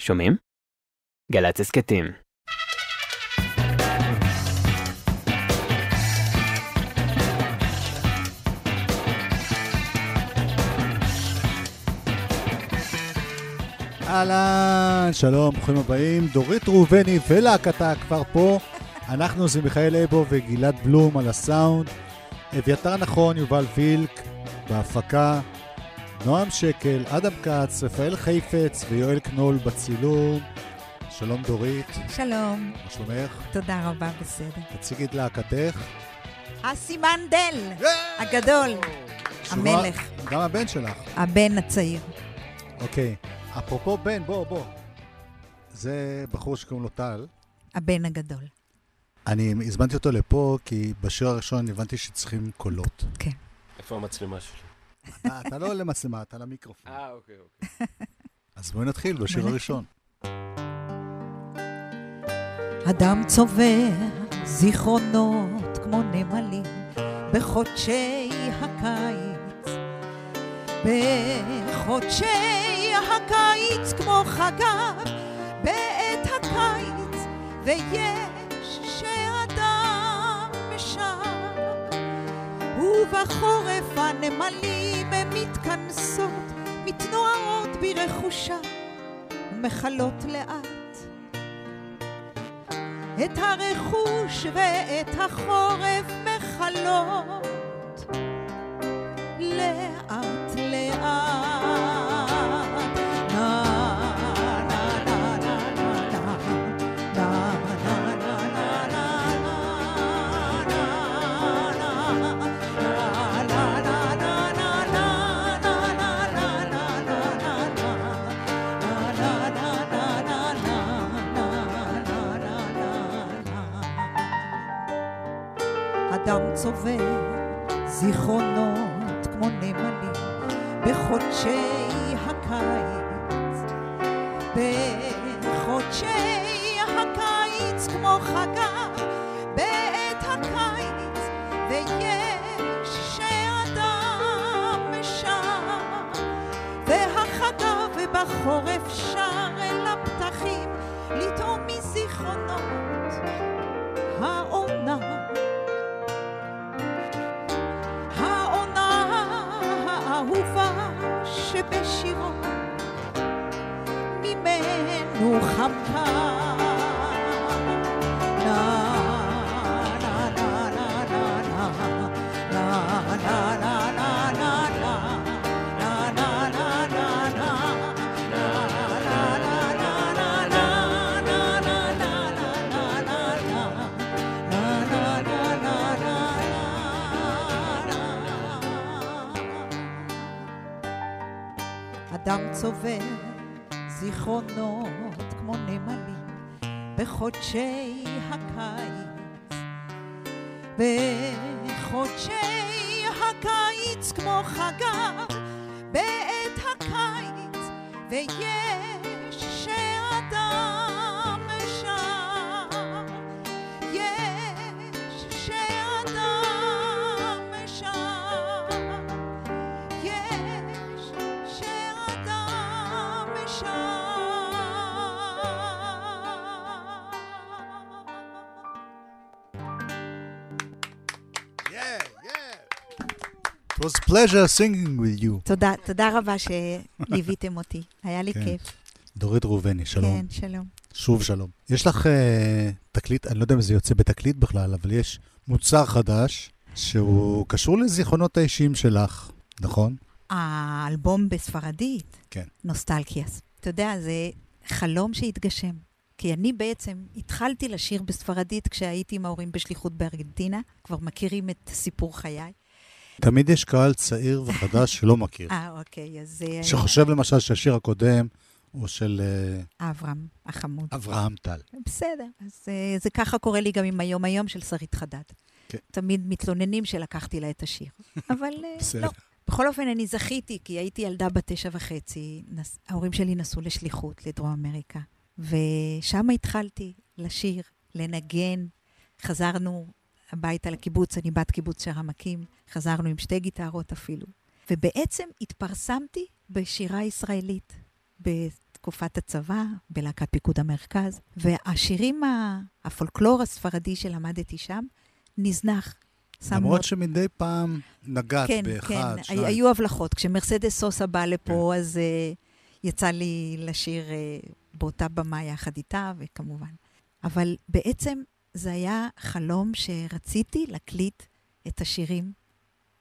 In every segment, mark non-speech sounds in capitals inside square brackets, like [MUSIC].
שומעים? גל"צ הסכתים. אהלן, שלום, ברוכים הבאים. דורית ראובני ולהקתה כבר פה. אנחנו זה מיכאל אבו וגלעד בלום על הסאונד. אביתר נכון, יובל וילק בהפקה. נועם שקל, אדם כץ, רפאל חיפץ ויואל קנול בצילום. שלום דורית, שלום, מה שלומך? תודה רבה, בסדר. תציגי את להקתך. אסי מנדל, הגדול, המלך, גם הבן שלך. הבן הצעיר. אוקיי. אפרופו בן, בוא, בוא. זה בחור שקוראים לו טל. הבן הגדול. אני הזמנתי אותו לפה כי בשיר הראשון הבנתי שצריכים קולות. איפה המצלמה שלי? אתה, אתה לא למצלמה, אתה למיקרופון. אה, אוקיי, אוקיי. אז בואי נתחיל בשיר הראשון. הדם צובר זיכרונות כמו נמלים בחודשי הקיץ. בחודשי הקיץ כמו חגב בעת הקיץ ויש ובחורף הנמלים מתכנסות מתנוערות ברכושה ומכלות לאט. את הרכוש ואת החורף מכלות בחודשי אדם צובר זיכרונות בחודשי הקיץ. בחודשי הקיץ כמו חגה בעת הקיץ ויש It was pleasure singing with you. תודה, תודה רבה שליוויתם אותי, היה לי כן. כיף. דורית ראובני, שלום. כן, שלום. שוב שלום. יש לך אה, תקליט, אני לא יודע אם זה יוצא בתקליט בכלל, אבל יש מוצר חדש שהוא קשור לזיכרונות האישיים שלך, נכון? האלבום בספרדית, כן. נוסטלקיאס. אתה יודע, זה חלום שהתגשם. כי אני בעצם התחלתי לשיר בספרדית כשהייתי עם ההורים בשליחות בארגנטינה, כבר מכירים את סיפור חיי. תמיד יש קהל צעיר וחדש שלא מכיר. אה, אוקיי, אז אה, שחושב למשל שהשיר הקודם הוא של אה, אברהם החמוד. אברהם טל. בסדר, אז אה, זה ככה קורה לי גם עם היום היום של שרית חדד. כן. תמיד מתלוננים שלקחתי לה את השיר. אבל. לא. בכל אופן, אני זכיתי, כי הייתי ילדה בת תשע וחצי, נס... ההורים שלי נסעו לשליחות לדרום אמריקה, ושם התחלתי לשיר, לנגן. חזרנו הביתה לקיבוץ, אני בת קיבוץ שער עמקים, חזרנו עם שתי גיטרות אפילו. ובעצם התפרסמתי בשירה ישראלית, תקופת הצבא בלהקת פיקוד המרכז, והשירים, הפולקלור הספרדי שלמדתי שם, נזנח. למרות שמדי פעם נגעת כן, באחד, כן, שניים. היו הבלחות. כשמרסדס סוסה באה לפה, אז uh, יצא לי לשיר uh, באותה במה יחד איתה, וכמובן. אבל בעצם זה היה חלום שרציתי להקליט את השירים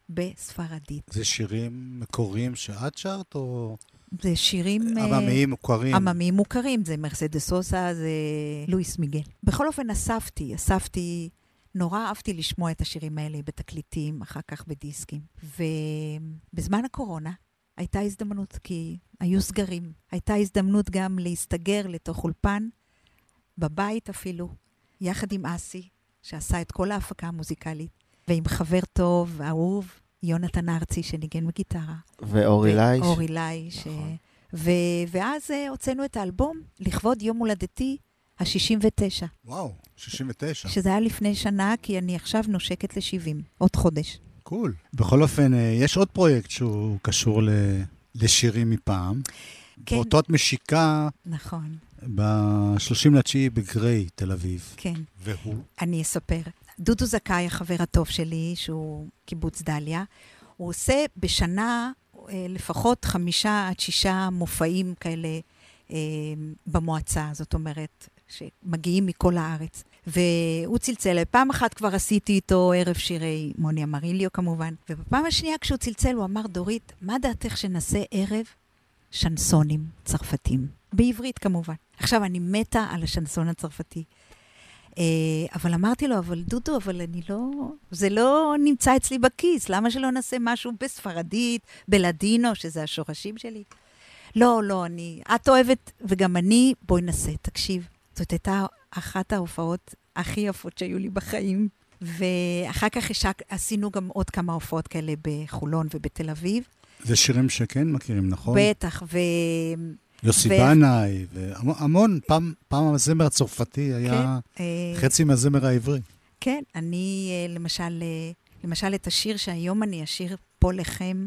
בספרדית. זה שירים מקוריים שאת שרת, או זה שירים... אה, עממיים מוכרים? עממיים מוכרים, זה מרסדס סוסה, זה לואיס מיגל. בכל אופן, אספתי, אספתי, נורא אהבתי לשמוע את השירים האלה בתקליטים, אחר כך בדיסקים. ובזמן הקורונה הייתה הזדמנות, כי היו סגרים. הייתה הזדמנות גם להסתגר לתוך אולפן, בבית אפילו, יחד עם אסי, שעשה את כל ההפקה המוזיקלית, ועם חבר טוב, אהוב, יונתן ארצי, שניגן בגיטרה. ואורי לייש. אורי לייש. נכון. ו... ואז אה, הוצאנו את האלבום לכבוד יום הולדתי ה-69, וואו, 69. שזה היה לפני שנה, כי אני עכשיו נושקת ל-70, עוד חודש. קול. בכל אופן, אה, יש עוד פרויקט שהוא קשור ל... לשירים מפעם. כן. באותות משיקה נכון, ב-30 לתשיעי בגריי, תל אביב. כן. והוא? אני אספר. דודו זכאי, החבר הטוב שלי, שהוא קיבוץ דליה, הוא עושה בשנה אה, לפחות חמישה עד שישה מופעים כאלה אה, במועצה, זאת אומרת, שמגיעים מכל הארץ. והוא צלצל. פעם אחת כבר עשיתי איתו ערב שירי מוני אמריליו כמובן, ובפעם השנייה כשהוא צלצל הוא אמר, דורית, מה דעתך שנעשה ערב שנסונים צרפתים? בעברית כמובן. עכשיו, אני מתה על השנסון הצרפתי. אה, אבל אמרתי לו, אבל דודו, אבל אני לא... זה לא נמצא אצלי בכיס, למה שלא נעשה משהו בספרדית, בלדינו, שזה השורשים שלי? לא, לא, אני... את אוהבת, וגם אני, בואי נעשה, תקשיב. זאת הייתה אחת ההופעות הכי יפות שהיו לי בחיים. ואחר כך השק, עשינו גם עוד כמה הופעות כאלה בחולון ובתל אביב. זה שירים שכן מכירים, נכון? בטח, ו... יוסי ו- בנאי, והמון, פעם, פעם הזמר הצרפתי היה כן, אה, חצי מהזמר העברי. כן, אני אה, למשל, אה, למשל את השיר שהיום אני אשיר פה לכם,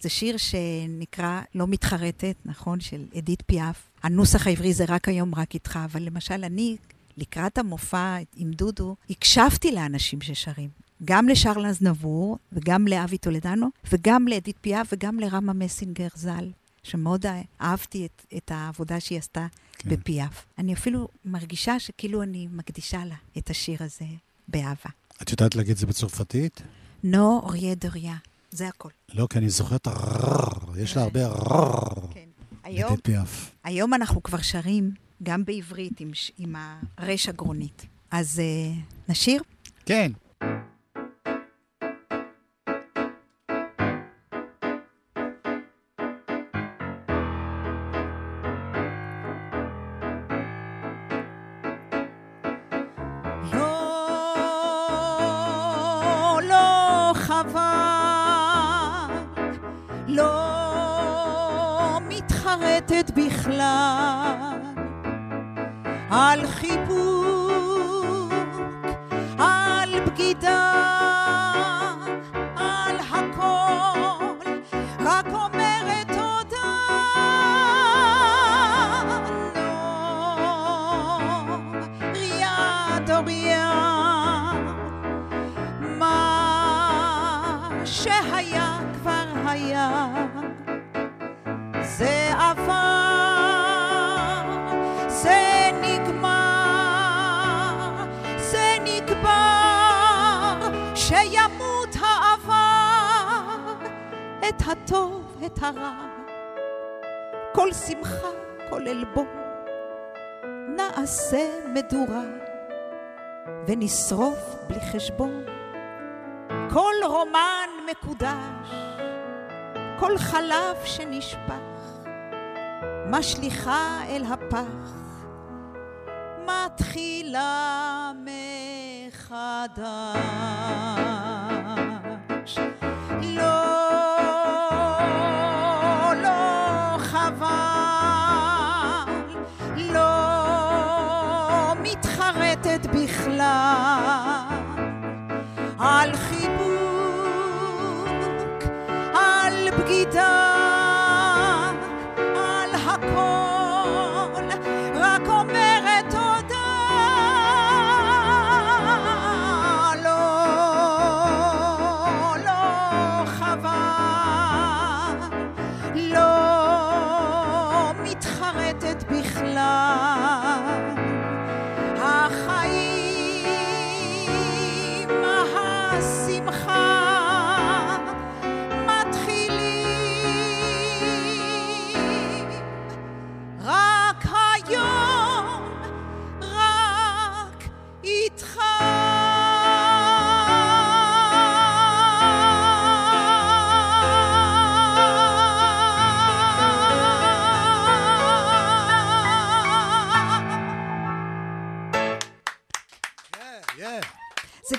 זה שיר שנקרא לא מתחרטת, נכון? של אדית פיאף. הנוסח העברי זה רק היום, רק איתך, אבל למשל אני, לקראת המופע עם דודו, הקשבתי לאנשים ששרים. גם לשרל אזנבור, וגם לאבי טולדנו, וגם לאדית פיאף, וגם לרמה מסינגר ז"ל, שמאוד אהבתי את, את העבודה שהיא עשתה כן. בפיאף. אני אפילו מרגישה שכאילו אני מקדישה לה את השיר הזה באהבה. את יודעת להגיד את זה בצרפתית? נו אוריה דוריה, זה הכל. לא, כי אני זוכר את הרררר, יש לה הרבה רררר. כן. היום. היום אנחנו כבר שרים גם בעברית עם, עם הרש הגרונית. אז uh, נשיר? כן. חבל, לא מתחרטת בכלל. על חיבוק, על בגידה, את הרע, כל שמחה, כל עלבון, נעשה מדורה, ונשרוף בלי חשבון. כל רומן מקודש, כל חלב שנשפך, משליכה אל הפח, מתחילה מחדש. לא,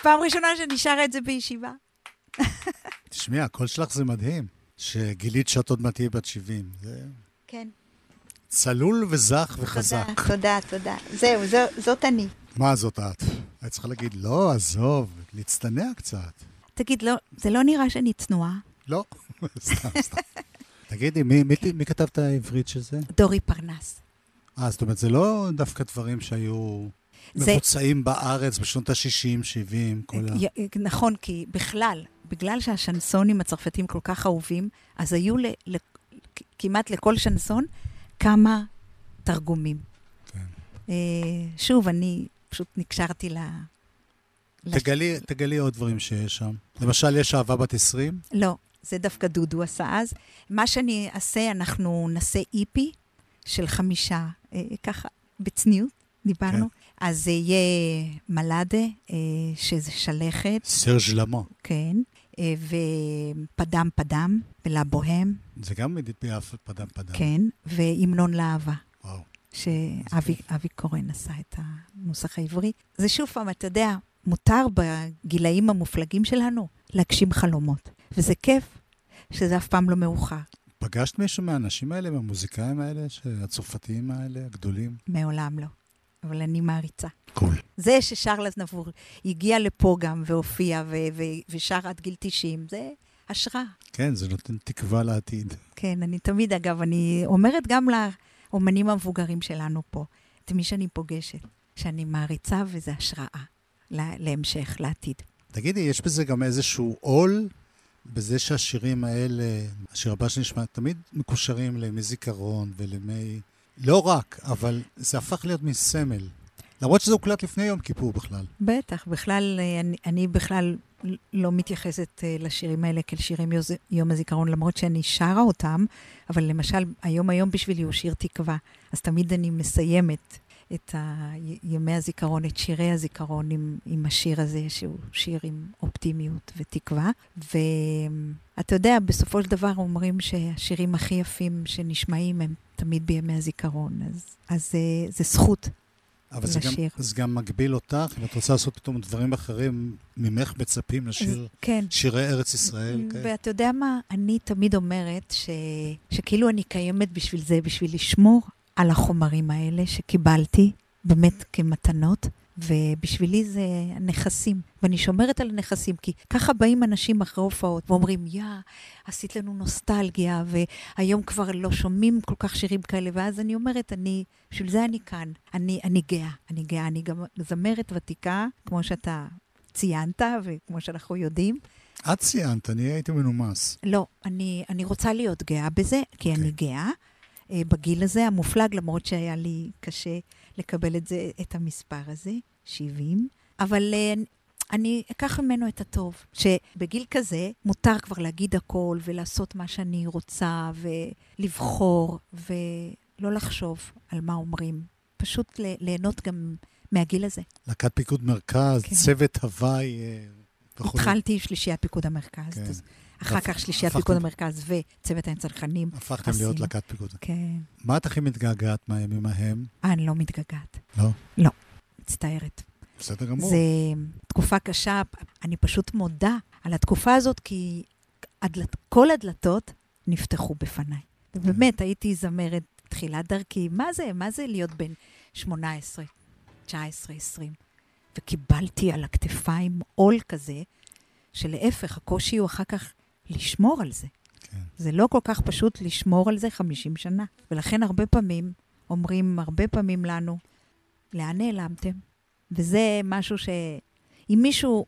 פעם ראשונה שאני שרה את זה בישיבה. תשמעי, הקול שלך זה מדהים. שגילית שאת עוד מעט תהיי בת 70. זה כן. צלול וזך וחזק. תודה, תודה, תודה. זהו, זו, זאת אני. מה זאת את? היית צריכה להגיד, לא, עזוב, להצטנע קצת. תגיד, לא, זה לא נראה שאני צנועה? לא, [LAUGHS] סתם, סתם. תגידי, מי, מי, מי כתב את העברית של זה? דורי פרנס. אה, זאת אומרת, זה לא דווקא דברים שהיו זה- מבוצעים בארץ בשנות ה-60, 70, כל ה... נכון, כי בכלל, בגלל שהשנסונים הצרפתים כל כך אהובים, אז היו ל, ל, כמעט לכל שנסון כמה תרגומים. כן. אה, שוב, אני פשוט נקשרתי ל... לש- תגלי, תגלי עוד דברים שיש שם. למשל, יש אהבה בת 20, לא, זה דווקא דודו עשה אז. מה שאני אעשה, אנחנו נעשה איפי של חמישה, אה, ככה, בצניעות, דיברנו. כן. אז זה יהיה מלאדה, אה, שזה שלכת, סרג' למה. כן, אה, ופדם פדם, ולה בוהם, זה גם פדם פדם. כן, והמנון לאהבה. וואו. שאבי אבי קורן עשה את הנוסח העברי. זה שוב פעם, אתה יודע, מותר בגילאים המופלגים שלנו להגשים חלומות. וזה כיף שזה אף פעם לא מאוחר. פגשת מישהו מהאנשים האלה, מהמוזיקאים האלה, הצרפתיים האלה, הגדולים? מעולם לא. אבל אני מעריצה. קול. זה ששרל אזנבור הגיע לפה גם והופיע ו- ו- ושר עד גיל 90, זה השראה. כן, זה נותן תקווה לעתיד. כן, אני תמיד, אגב, אני אומרת גם לאומנים המבוגרים שלנו פה, את מי שאני פוגשת, שאני מעריצה וזה השראה לה- להמשך, לעתיד. תגידי, יש בזה גם איזשהו עול בזה שהשירים האלה, השיר הבא שנשמע, תמיד מקושרים לימי זיכרון ולימי... לא רק, אבל זה הפך להיות מין סמל. למרות שזה הוקלט לפני יום כיפור בכלל. בטח, בכלל, אה, אני, אני בכלל לא מתייחסת אה, לשירים האלה כאל שירים יום הזיכרון, למרות שאני שרה אותם, אבל למשל, היום היום בשבילי הוא שיר תקווה. אז תמיד אני מסיימת את ה- ימי הזיכרון, את שירי הזיכרון עם, עם השיר הזה, שהוא שיר עם אופטימיות ותקווה. ואתה יודע, בסופו של דבר אומרים שהשירים הכי יפים שנשמעים הם תמיד בימי הזיכרון, אז, אז אה, זה זכות. אבל זה גם. זה גם מגביל אותך, אם את רוצה לעשות פתאום דברים אחרים, ממך מצפים לשיר כן. שירי ארץ ישראל. כן. ואתה יודע מה? אני תמיד אומרת ש... שכאילו אני קיימת בשביל זה, בשביל לשמור על החומרים האלה שקיבלתי, באמת כמתנות, ובשבילי זה נכסים. ואני שומרת על נכסים, כי ככה באים אנשים אחרי הופעות ואומרים, יא, עשית לנו נוסטלגיה, והיום כבר לא שומעים כל כך שירים כאלה, ואז אני אומרת, אני, בשביל זה אני כאן. אני, אני גאה, אני גאה. אני גם זמרת ותיקה, כמו שאתה ציינת, וכמו שאנחנו יודעים. את ציינת, אני הייתי מנומס. לא, אני, אני רוצה להיות גאה בזה, כי אני גאה אה, בגיל הזה, המופלג, למרות שהיה לי קשה לקבל את זה, את המספר הזה, 70. אבל אה, אני אקח ממנו את הטוב, שבגיל כזה מותר כבר להגיד הכל ולעשות מה שאני רוצה ולבחור ולא לחשוב על מה אומרים. פשוט ל- ליהנות גם מהגיל הזה. להקת פיקוד מרכז, כן. צוות הוואי אה, וכו'. התחלתי שלישיית פיקוד המרכז, כן. אחר כך שלישיית פיקוד המרכז וצוות הצנחנים. הפכתם להיות. להקת פיקוד. כן. מה את הכי מתגעגעת מהימים ההם? אה, אני לא מתגעגעת. לא? מצטערת. בסדר גמור. זו תקופה קשה, אני פשוט מודה על התקופה הזאת, כי הדלת, כל הדלתות נפתחו בפניי. ובאמת, הייתי זמרת תחילת דרכי. מה זה? מה זה להיות בן 18, 19, 20? וקיבלתי על הכתפיים עול כזה, שלהפך, הקושי הוא אחר כך לשמור על זה. כן. זה לא כל כך פשוט לשמור על זה 50 שנה. ולכן הרבה פעמים אומרים, הרבה פעמים לנו, לאן נעלמתם? וזה משהו ש... אם מישהו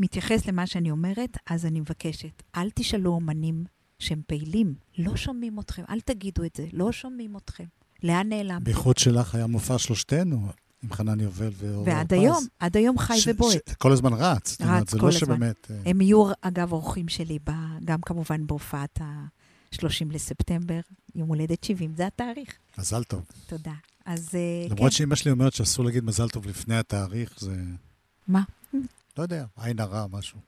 מתייחס למה שאני אומרת, אז אני מבקשת, אל תשאלו אומנים שהם פעילים. לא שומעים אתכם, אל תגידו את זה, לא שומעים אתכם. לאן נעלם? בייחוד שלך היה מופע שלושתנו, עם חנן יובל ואור ועד הרפז. היום, עד היום חי ש- ובועט. ש- כל הזמן רץ. זאת אומרת, רץ זה כל לא הזמן. שבאמת... אה, הם יהיו, אגב, אורחים שלי, ב, גם כמובן בהופעת ה-30 לספטמבר, יום הולדת 70, זה התאריך. מזל טוב. תודה. אז אה, כן, למרות שאימא שלי אומרת שאסור להגיד מזל טוב לפני התאריך, זה... מה? לא יודע, עין הרע, משהו.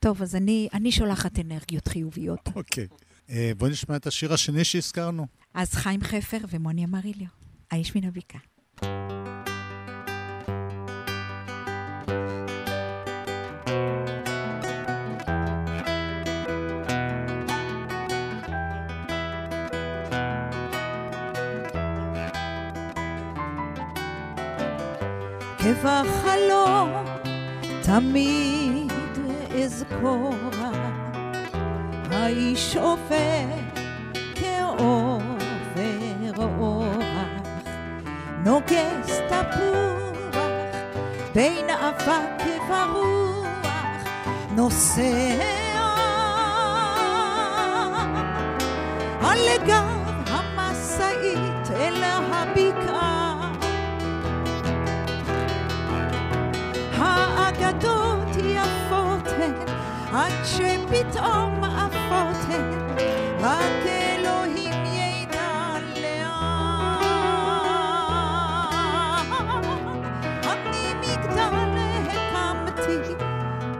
טוב, אז אני, אני שולחת אנרגיות חיוביות. אוקיי. אה, בואי נשמע את השיר השני שהזכרנו. אז חיים חפר ומוני אמריליו, האיש מן הבקעה. כבחלום תמיד אזכורה, האיש עובר כעובר אורח, נוגס תפוח בין אבק ורוח, נוסע על גב עד שפתאום עפות הן, רק אלוהים ידע לאן. אני מגדל הקמתי,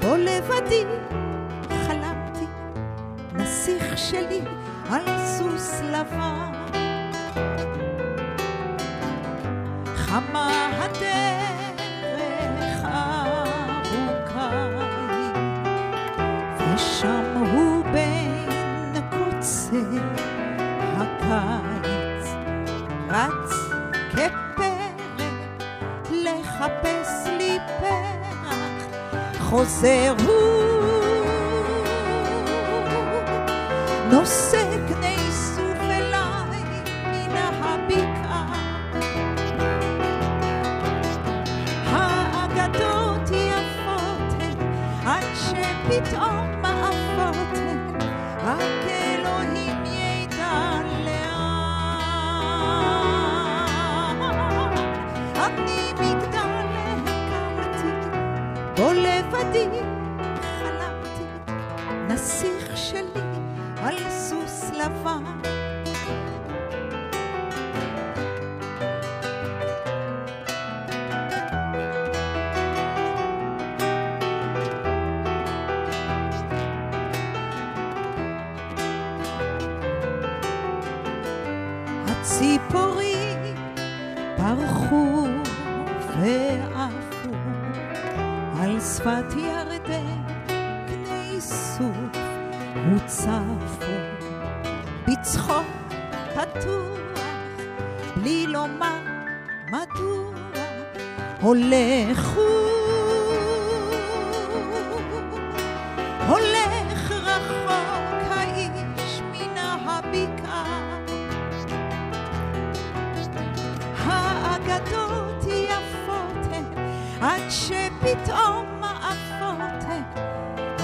בו לבדי חלמתי, נסיך שלי על סוס לבן. חמה הדרך חוזר הוא, נושא קני סוף אליי מן הבקעה. האגדות יפות הן, עד שפתאום עפות הן, לבדי חלמתי, נסיך שלי על סוס לבן. שפת ירדן קני סוף הוצפו בצחוק פתוח בלי לומר מדוע הולך הוא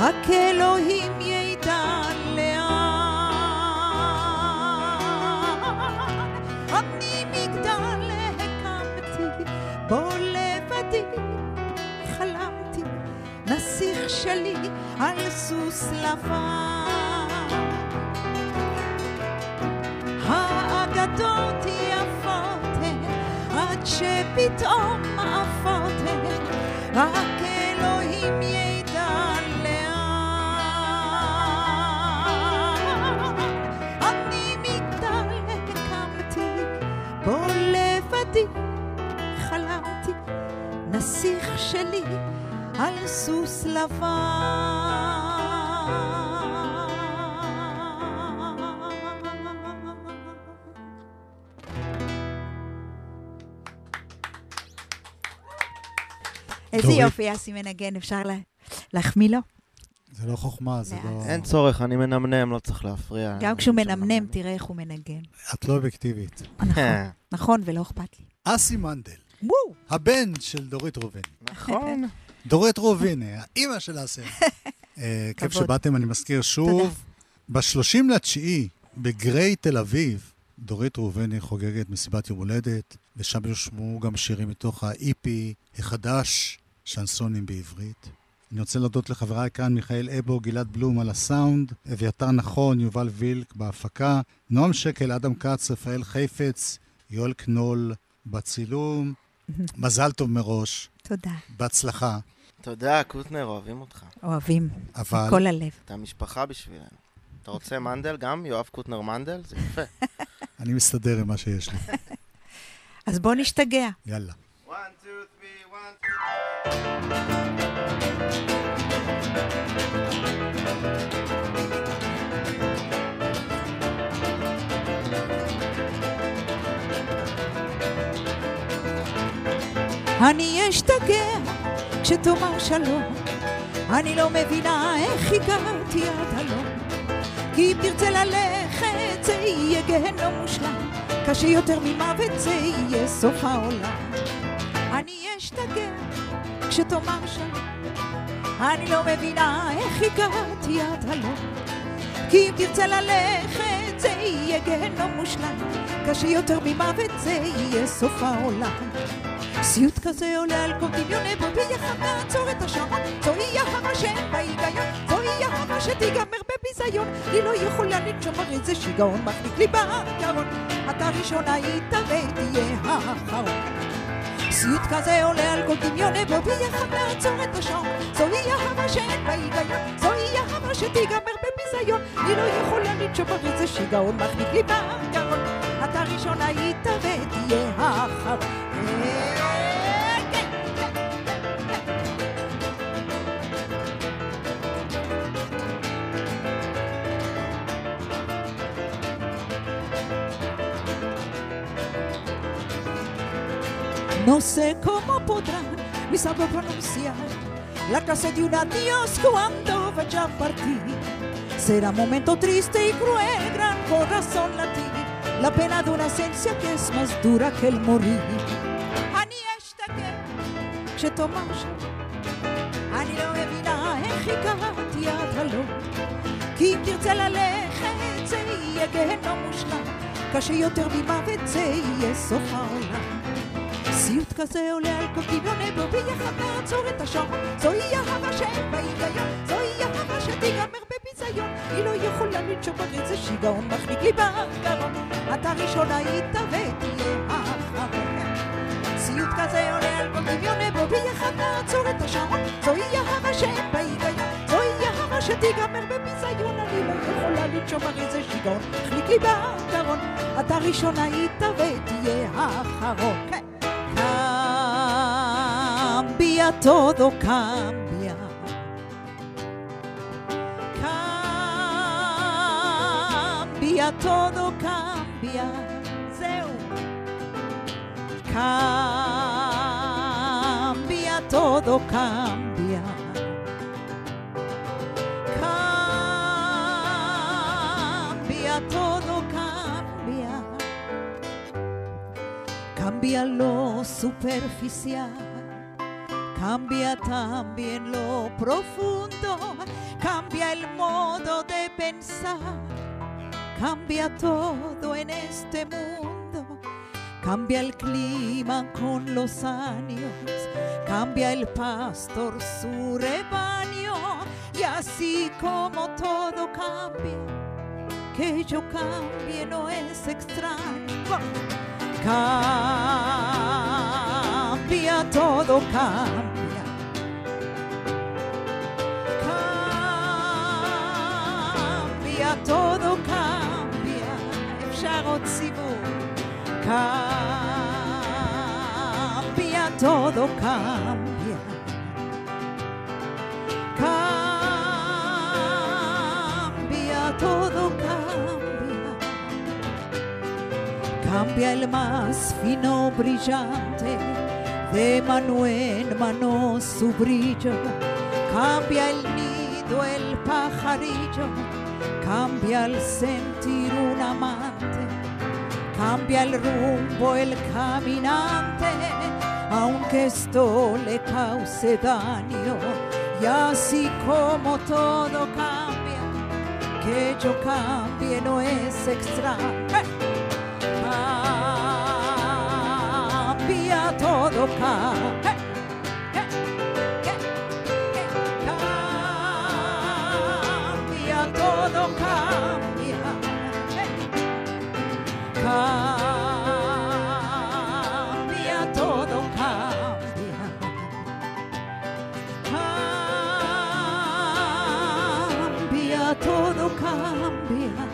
רק אלוהים ידע לאן. אני מגדל הקמתי, בו לבדי חלמתי, נסיך שלי על סוס לבן. האגדות יפות הן, עד שפתאום עפות הן, רק אלוהים ידע שלי על סוס לבן. איזה. יופי אסי מנגן, אפשר לה- להחמיא לו? זה לא חוכמה, זה. לא... אין צורך, אני מנמנם, לא צריך להפריע. גם כשהוא מנמנם, תראה איך הוא מנגן. את לא אובייקטיבית. נכון, נכון, ולא אכפת לי. אסי מנדל, וואו! הבן של דורית ראובני. נכון. דורית ראובני, האימא של אסי. [LAUGHS] אה, כיף. שבאתם, אני מזכיר שוב. ב-30 לתשיעי, בגריי תל אביב, דורית ראובני חוגגת מסיבת יום הולדת, ושם יושמו גם שירים מתוך ה-EP החדש, שנסונים בעברית. אני רוצה להודות לחבריי כאן, מיכאל אבו, גלעד בלום על הסאונד, אביתר נכון, יובל וילק בהפקה, נועם שקל, אדם כץ, רפאל חיפץ, יואל קנול בצילום. מזל טוב מראש, תודה. בהצלחה. תודה, קוטנר, אוהבים אותך. אוהבים. אבל מכל הלב. אתה משפחה בשבילנו. אתה רוצה מנדל גם? יואב קוטנר מנדל? זה יפה. [LAUGHS] אני מסתדר עם מה שיש לי. [LAUGHS] אז בוא נשתגע. יאללה. One, two, three, one, two, אני אשתגע כשתאמר שלום. אני לא מבינה איך הגעתי עד הלום. כי אם תרצה ללכת זה יהיה גיהנום מושלם. קשה יותר ממוות זה יהיה סוף העולם. אני אשתגע כשתאמר שלום. אני לא מבינה איך הגעתי עד הלום. כי אם תרצה ללכת זה יהיה גיהנום מושלם. קשה יותר ממוות זה יהיה סוף העולם. סיוט כזה עולה על כל דמיוני בו ביחד נעצור את השעון זוהי אהבה שאין בה היגיון זוהי אהבה שתיגמר בביזיון. היא לא יכולה לנשום הרי זה שיגעון מחליק לי בגרון אתה ראשון היית ותהיה האחרון. סיוט כזה עולה על כל דמיוני בו ביחד נעצור את השעון זוהי אהבה שאין בה היגיון זוהי אהבה שתיגמר בביזיון. היא לא יכולה לנשום הרי זה שיגעון מחליק לי בגרון אתה ראשון היית ותהיה האחרון No sé cómo podrán mis saber pronunciar la clase de un adiós cuando vaya a partir. Será momento triste y cruel, gran corazón latir, la pena de una esencia que es más dura que el morir. אני אשתגע כשתאמר שלום, אני לא מבינה איך הגעתי עד הלום, כי אם תרצה ללכת זה יהיה גיהנום מושלם, קשה יותר ממוות זה יהיה סוף העולם. סיוט כזה עולה על כל דמיוני בו ביחד נעצור את השעון זוהי אהבה שאין בה היגיון זוהי אהבה שתיגמר בביזיון. היא לא יכולה לנשום הרי זה שיגעון מחליק לי בגרון אתה ראשון היית ותהיה האחרון סיוט כזה עולה על כל דמיוני בו ביחד נעצור את השעון זוהי אהבה שאין בה היגיון זוהי אהבה שתיגמר בביזיון. אני לא יכולה לנשום הרי זה שיגעון מחליק לי בגרון אתה ראשון היית ותהיה האחרון Cambia, todo cambia. Cambia, todo cambia. Cambia, todo cambia. Cambia, todo cambia. Cambia lo superficial, cambia también lo profundo, cambia el modo de pensar, cambia todo en este mundo, cambia el clima con los años, cambia el pastor su rebaño, y así como todo cambia, que yo cambie no es extraño. Cambia, todo cambia. Cambia, todo cambia. אפשר עוד סיבוב. Cambia, todo cambia. Cambia, todo cambia. Cambia el más fino brillante, de mano en mano su brillo. Cambia el nido, el pajarillo, cambia el sentir un amante. Cambia el rumbo, el caminante, aunque esto le cause daño. Y así como todo cambia, que yo cambie no es extraño. Todo cambia. Cambia, todo cambia. Cambia, todo cambia. Cambia, todo cambia.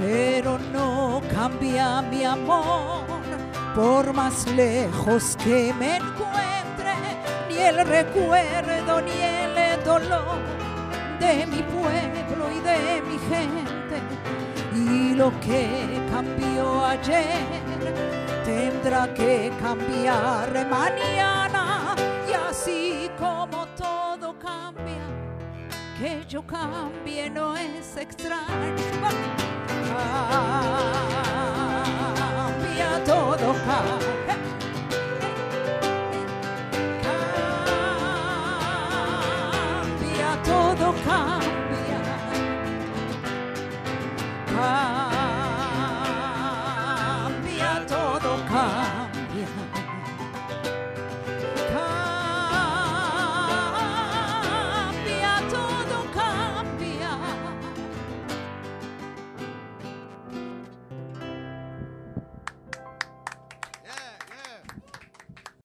Pero no cambia mi amor, por más lejos que me encuentre, ni el recuerdo ni el dolor de mi pueblo y de mi gente. Y lo que cambió ayer tendrá que cambiar mañana. Y así como todo cambia, que yo cambie no es extraño. tocar.